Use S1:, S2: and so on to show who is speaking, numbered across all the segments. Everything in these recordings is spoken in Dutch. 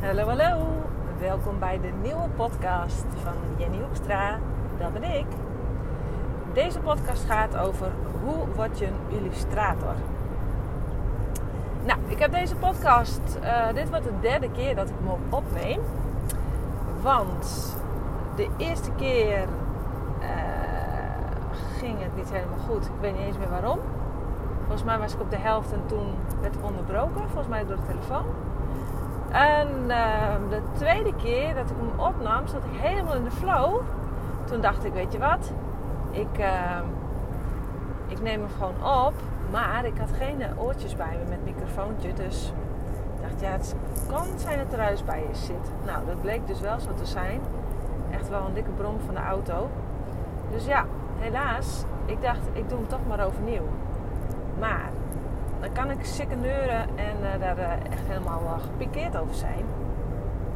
S1: Hallo, hallo. Welkom bij de nieuwe podcast van Jenny Hoekstra. Dat ben ik. Deze podcast gaat over hoe word je een illustrator. Nou, ik heb deze podcast, uh, dit wordt de derde keer dat ik hem opneem. Want de eerste keer uh, ging het niet helemaal goed. Ik weet niet eens meer waarom. Volgens mij was ik op de helft en toen werd ik onderbroken. Volgens mij door de telefoon. En uh, de tweede keer dat ik hem opnam, zat ik helemaal in de flow. Toen dacht ik, weet je wat? Ik, uh, ik neem hem gewoon op. Maar ik had geen oortjes bij me met microfoontje. Dus ik dacht, ja, het kan zijn dat er ruis bij je zit. Nou, dat bleek dus wel zo te zijn. Echt wel een dikke brom van de auto. Dus ja, helaas. Ik dacht, ik doe hem toch maar overnieuw. Maar dan kan ik sikkeneuren en uh, daar uh, echt helemaal uh, gepikeerd over zijn.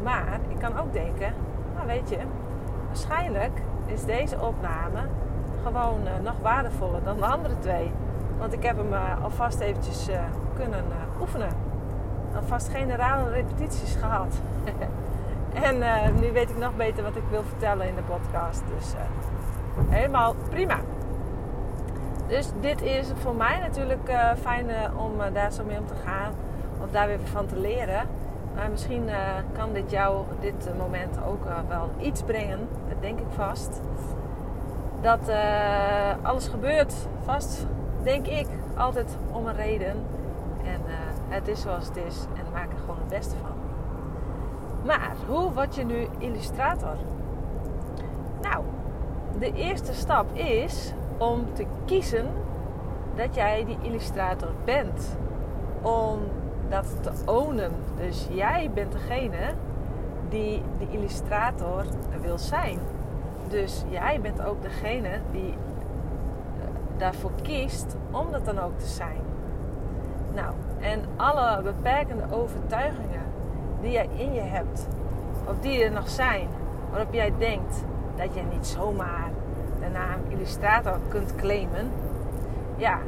S1: Maar ik kan ook denken, nou weet je, waarschijnlijk is deze opname gewoon nog waardevoller dan de andere twee. Want ik heb hem alvast eventjes kunnen oefenen. Alvast generale repetities gehad. en nu weet ik nog beter wat ik wil vertellen in de podcast. Dus helemaal prima. Dus dit is voor mij natuurlijk uh, fijn uh, om uh, daar zo mee om te gaan. Of daar weer van te leren. Maar misschien kan dit jou dit moment ook wel iets brengen. Dat denk ik vast. Dat alles gebeurt vast, denk ik, altijd om een reden. En het is zoals het is. En maak er gewoon het beste van. Maar hoe word je nu illustrator? Nou, de eerste stap is om te kiezen dat jij die illustrator bent. Om dat te ownen. Dus jij bent degene die de illustrator wil zijn. Dus jij bent ook degene die eh, daarvoor kiest om dat dan ook te zijn. Nou, en alle beperkende overtuigingen die jij in je hebt, of die er nog zijn, waarop jij denkt dat je niet zomaar naam illustrator kunt claimen, ja,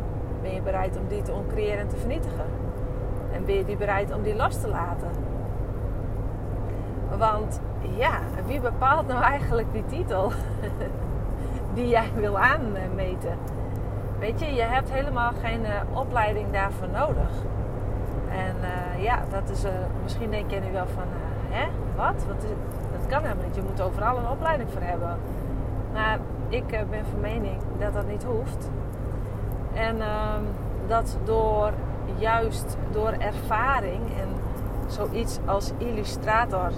S1: ben je bereid om die te oncreëren en te vernietigen? En ben je die bereid om die los te laten? Want ja, wie bepaalt nou eigenlijk die titel die jij wil aanmeten? Weet je, je hebt helemaal geen uh, opleiding daarvoor nodig. En uh, ja, dat is, uh, misschien denk je nu wel van, hè, wat? wat is, dat kan helemaal niet. Je moet overal een opleiding voor hebben. Maar ik eh, ben van mening dat dat niet hoeft. En uh, dat door juist door ervaring en zoiets als illustrator,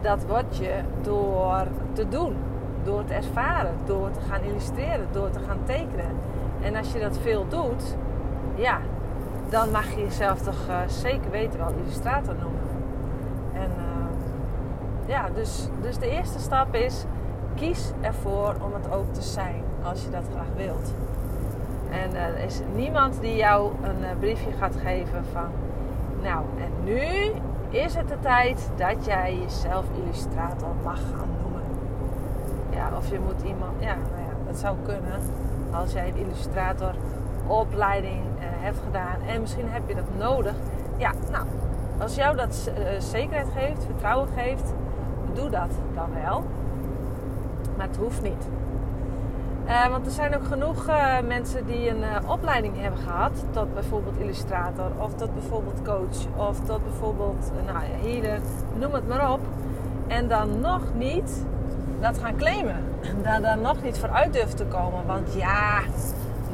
S1: dat word je door te doen, door te ervaren, door te gaan illustreren, door te gaan tekenen. En als je dat veel doet, ja, dan mag je jezelf toch uh, zeker weten wel illustrator noemen. En uh, ja, dus, dus de eerste stap is kies ervoor om het ook te zijn als je dat graag wilt. En er is niemand die jou een eh, briefje gaat geven van, nou en nu is het de tijd dat jij jezelf illustrator mag gaan noemen. Ja, of je moet iemand, ja, nou ja, dat zou kunnen als jij een illustrator opleiding uh, hebt gedaan en misschien heb je dat nodig. Ja, nou, als jou dat zekerheid geeft, vertrouwen geeft, doe dat dan wel. Het hoeft niet. Uh, want er zijn ook genoeg uh, mensen die een uh, opleiding hebben gehad. Tot bijvoorbeeld illustrator. Of tot bijvoorbeeld coach. Of tot bijvoorbeeld nou, healer. Noem het maar op. En dan nog niet dat gaan claimen. Daar dan nog niet vooruit durven te komen. Want ja,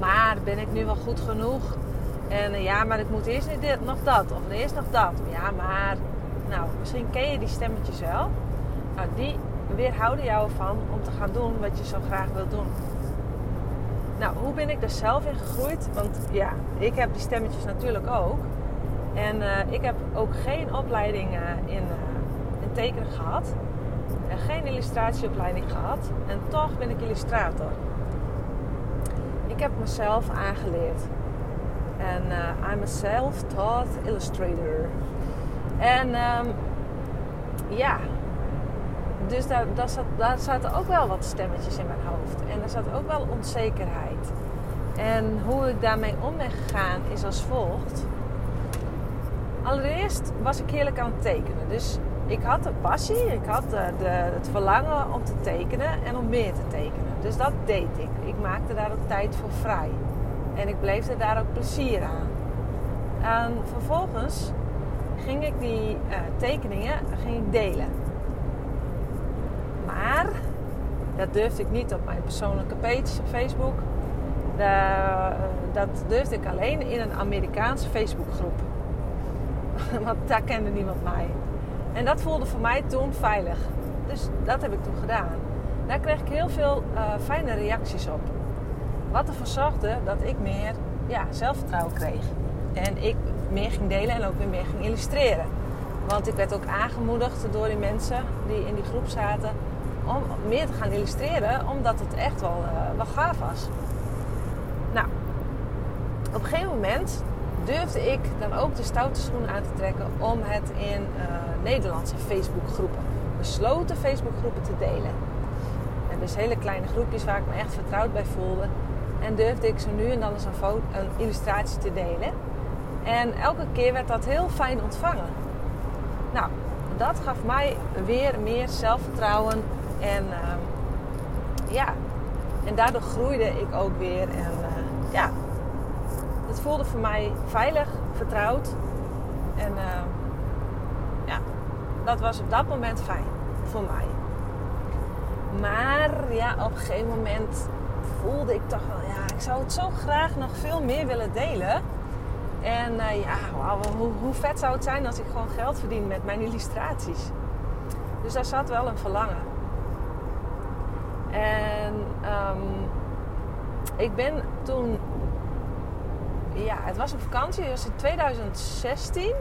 S1: maar ben ik nu wel goed genoeg? En ja, maar ik moet eerst dit, nog dat. Of eerst nog dat. Ja, maar... Nou, misschien ken je die stemmetjes wel. Nou, die weerhouden jou ervan om te gaan doen wat je zo graag wilt doen. Nou, hoe ben ik er zelf in gegroeid? Want ja, ik heb die stemmetjes natuurlijk ook. En uh, ik heb ook geen opleiding uh, in, uh, in tekenen gehad. En geen illustratieopleiding gehad. En toch ben ik illustrator. Ik heb mezelf aangeleerd. En I'm a self-taught illustrator. En um, ja, dus daar, daar, zat, daar zaten ook wel wat stemmetjes in mijn hoofd. En er zat ook wel onzekerheid. En hoe ik daarmee om ben gegaan is als volgt. Allereerst was ik heerlijk aan het tekenen. Dus ik had de passie, ik had de, de, het verlangen om te tekenen en om meer te tekenen. Dus dat deed ik. Ik maakte daar ook tijd voor vrij. En ik bleef er daar ook plezier aan. En vervolgens ging ik die uh, tekeningen ging ik delen. Maar dat durfde ik niet op mijn persoonlijke page Facebook. Dat durfde ik alleen in een Amerikaanse Facebookgroep. Want daar kende niemand mij. En dat voelde voor mij toen veilig. Dus dat heb ik toen gedaan. Daar kreeg ik heel veel uh, fijne reacties op. Wat ervoor zorgde dat ik meer ja, zelfvertrouwen kreeg. En ik meer ging delen en ook weer meer ging illustreren. Want ik werd ook aangemoedigd door die mensen die in die groep zaten om meer te gaan illustreren, omdat het echt wel, uh, wel gaaf was. Nou, op een gegeven moment durfde ik dan ook de stoute schoenen aan te trekken om het in uh, Nederlandse Facebookgroepen, besloten Facebookgroepen te delen. En dus hele kleine groepjes waar ik me echt vertrouwd bij voelde. En durfde ik zo nu en dan eens een, foto, een illustratie te delen. En elke keer werd dat heel fijn ontvangen. Nou, dat gaf mij weer meer zelfvertrouwen. En uh, ja, en daardoor groeide ik ook weer. En uh, ja, het voelde voor mij veilig, vertrouwd. En uh, ja, dat was op dat moment fijn voor mij. Maar ja, op een gegeven moment voelde ik toch wel, ja, ik zou het zo graag nog veel meer willen delen. En uh, ja, hoe, hoe, vet zou het zijn als ik gewoon geld verdien met mijn illustraties. Dus daar zat wel een verlangen. En um, ik ben toen, ja, het was een vakantie, het was in 2016.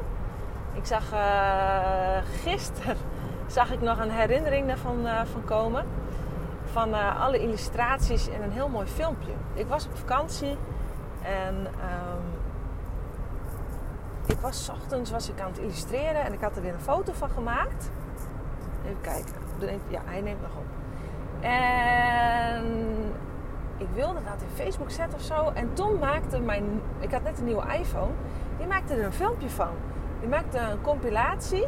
S1: Ik zag uh, gisteren zag ik nog een herinnering daarvan uh, van komen. Van uh, alle illustraties en een heel mooi filmpje. Ik was op vakantie en um, ik was ochtends was ik aan het illustreren en ik had er weer een foto van gemaakt. Even kijken. Ja, hij neemt nog op. En ik wilde dat in Facebook zetten of zo. En toen maakte mijn... Ik had net een nieuwe iPhone. Die maakte er een filmpje van. Die maakte een compilatie.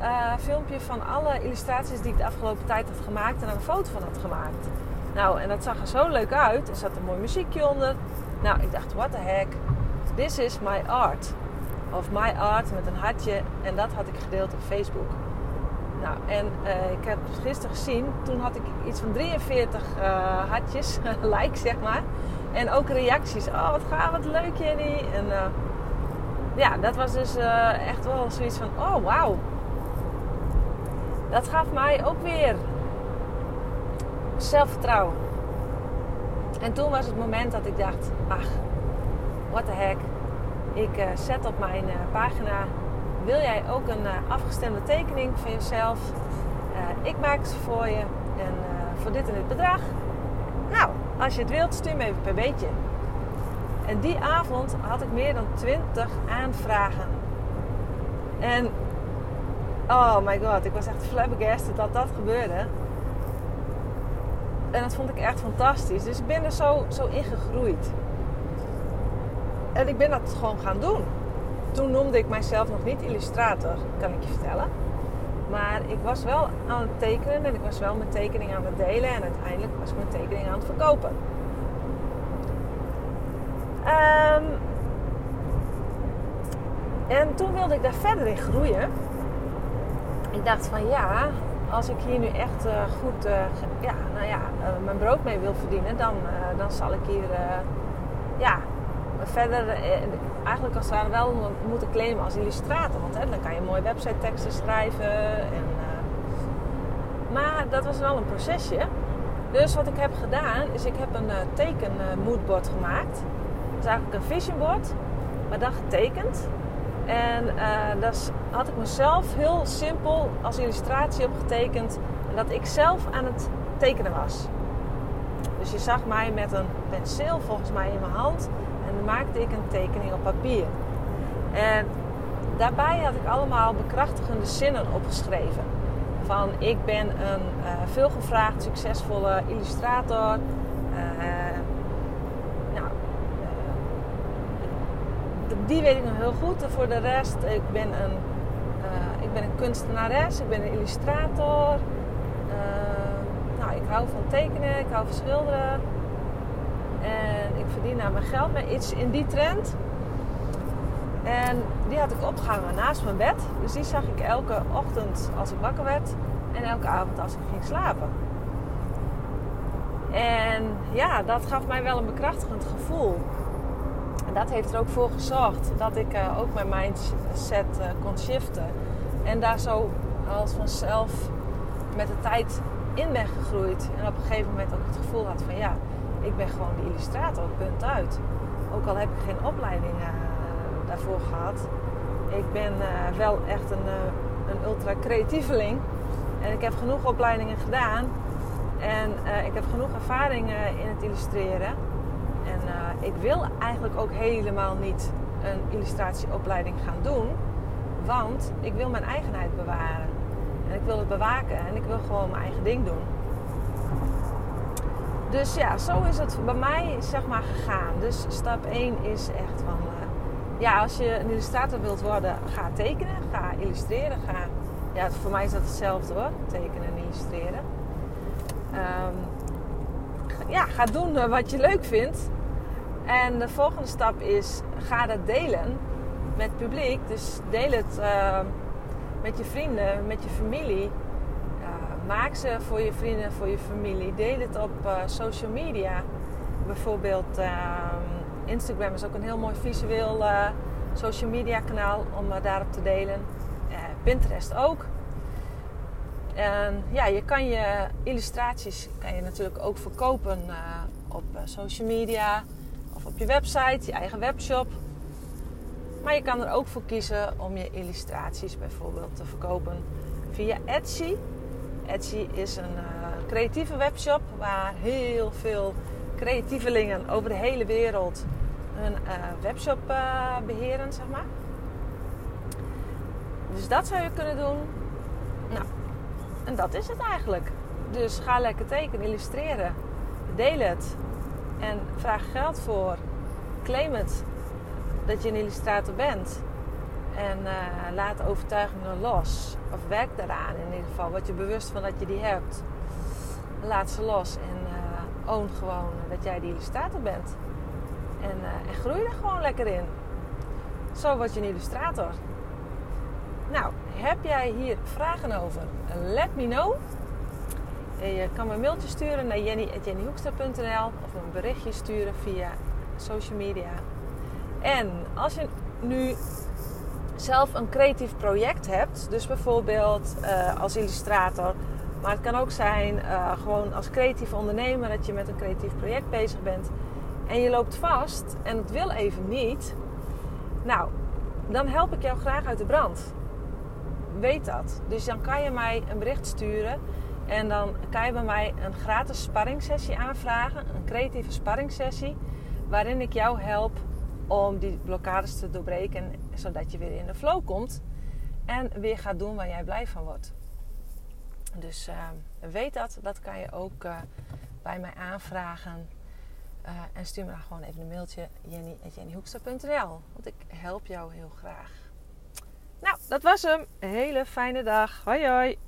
S1: Uh, filmpje van alle illustraties die ik de afgelopen tijd had gemaakt. En een foto van had gemaakt. Nou, en dat zag er zo leuk uit. Er zat een mooi muziekje onder. Nou, ik dacht, what the heck. This is my art of My Art met een hartje. En dat had ik gedeeld op Facebook. Nou, en uh, ik heb gisteren gezien, toen had ik iets van 43 uh, eh, hartjes, likes zeg maar. En ook reacties. Oh, wat gaaf, wat leuk Jenny. En uh, ja, dat was dus echt wel zoiets van, oh wauw. Dat gaf mij ook weer zelfvertrouwen. En toen was het moment dat ik dacht, ach, what the heck ik zet op mijn pagina: wil jij ook een uh, afgestemde tekening van jezelf? ik maak ze voor je en voor dit en dit bedrag. Nou, als je het wilt, stuur me even per beetje. En die avond had ik meer dan 20 aanvragen. En oh my god, ik was echt flabbergasted dat dat gebeurde. En dat vond ik echt fantastisch. Dus ik ben er zo, zo in gegroeid. En ik ben dat gewoon gaan doen. Toen noemde ik mijzelf nog niet illustrator, kan ik je vertellen. Maar ik was wel aan het tekenen en ik was wel mijn tekening aan het delen. En uiteindelijk was mijn tekening aan het verkopen. Um, en toen wilde ik daar verder in groeien. Ik dacht van ja, als ik hier nu echt uh, goed uh, ja, nou ja, uh, mijn brood mee wil verdienen, dan, dan zal ik hier ja, verder eh, eigenlijk als ware wel moeten claimen als illustrator. Want hè, dan kan je mooie website teksten schrijven. En, uh, maar dat was wel een procesje. Dus wat ik heb gedaan is ik heb een uh, teken moodboard gemaakt. Dat is eigenlijk een vision board, maar dan getekend. En uh, daar had ik mezelf heel simpel als illustratie op getekend. En dat ik zelf aan het tekenen was. Dus je zag mij met een penseel volgens mij in mijn hand en maakte ik een tekening op papier. En daarbij had ik allemaal bekrachtigende zinnen opgeschreven. Van ik ben een uh, veelgevraagd succesvolle illustrator. Uh, nou, uh, die weet ik nog heel goed. Voor de rest, ik ben een, ik ben een kunstenares, ik ben een illustrator. Nou, ik hou van tekenen, ik hou van schilderen. En ik verdien naar mijn geld met iets in die trend. En die had ik opgehangen naast mijn bed. Dus die zag ik elke ochtend als ik wakker werd. En elke avond als ik ging slapen. En ja, dat gaf mij wel een bekrachtigend gevoel. En dat heeft er ook voor gezorgd dat ik uh, ook mijn mindset uh, kon shiften. En daar zo als vanzelf met de tijd in ben gegroeid. En op een gegeven moment ook het gevoel had van ja, ik ben gewoon de illustrator, punt uit. Ook al heb ik geen opleiding uh, daarvoor gehad. Ik ben wel echt een, een ultra creatieveling. En ik heb genoeg opleidingen gedaan. En ik heb genoeg ervaring in het illustreren. En ik wil eigenlijk ook helemaal niet een illustratieopleiding gaan doen. Want ik wil mijn eigenheid bewaren. En ik wil het bewaken. En ik wil gewoon mijn eigen ding doen. Dus ja, zo is het bij mij zeg maar gegaan. Dus stap 1 is echt van... Uh, ja, als je een illustrator wilt worden, ga tekenen. Ga illustreren. Ga, ja, voor mij is dat hetzelfde hoor. Tekenen en illustreren. Um, ja, ga doen eh, wat je leuk vindt. En de volgende stap is, ga dat delen met het publiek. Dus deel het uh, met je vrienden, met je familie. Maak ze voor je vrienden, voor je familie. Deel het op uh, social media. Bijvoorbeeld Instagram is ook een heel mooi visueel social media kanaal om daarop te delen. Pinterest ook. En ja, je kan je illustraties kan je natuurlijk ook verkopen op social media op je website, je eigen webshop. Maar je kan er ook voor kiezen om je illustraties bijvoorbeeld te verkopen via Etsy. Etsy is een uh, creatieve webshop waar heel veel creatievelingen over de hele wereld hun uh, webshop uh, beheren, zeg maar. Dus dat zou je kunnen doen. Nou, en dat is het eigenlijk. Dus ga lekker tekenen, illustreren. Deel het. En vraag geld voor. Claim het dat je een illustrator bent. En uh, laat overtuigingen los. Of werk daaraan in ieder geval. Word je bewust van dat je die hebt. Laat ze los. En uh, own gewoon dat jij die illustrator bent. En, uh, en groei er gewoon lekker in. Zo word je een illustrator. Nou, heb jij hier vragen over? Let me know. Je kan me een mailtje sturen naar jenny.jennyhoekstra.nl of een berichtje sturen via social media. En als je nu zelf een creatief project hebt, dus bijvoorbeeld uh, als illustrator, maar het kan ook zijn uh, gewoon als creatief ondernemer dat je met een creatief project bezig bent en je loopt vast en het wil even niet. Nou, dan help ik jou graag uit de brand. Weet dat. Dus dan kan je mij een bericht sturen en dan kan je bij mij een gratis sparringssessie aanvragen, een creatieve sparringssessie, waarin ik jou help om die blokkades te doorbreken, zodat je weer in de flow komt en weer gaat doen waar jij blij van wordt. Dus uh, weet dat, dat kan je ook uh, bij mij aanvragen. Uh, en stuur me dan gewoon even een mailtje jenny.jennyhoekster.nl Want ik help jou heel graag. Nou, dat was hem. Een hele fijne dag. Hoi hoi.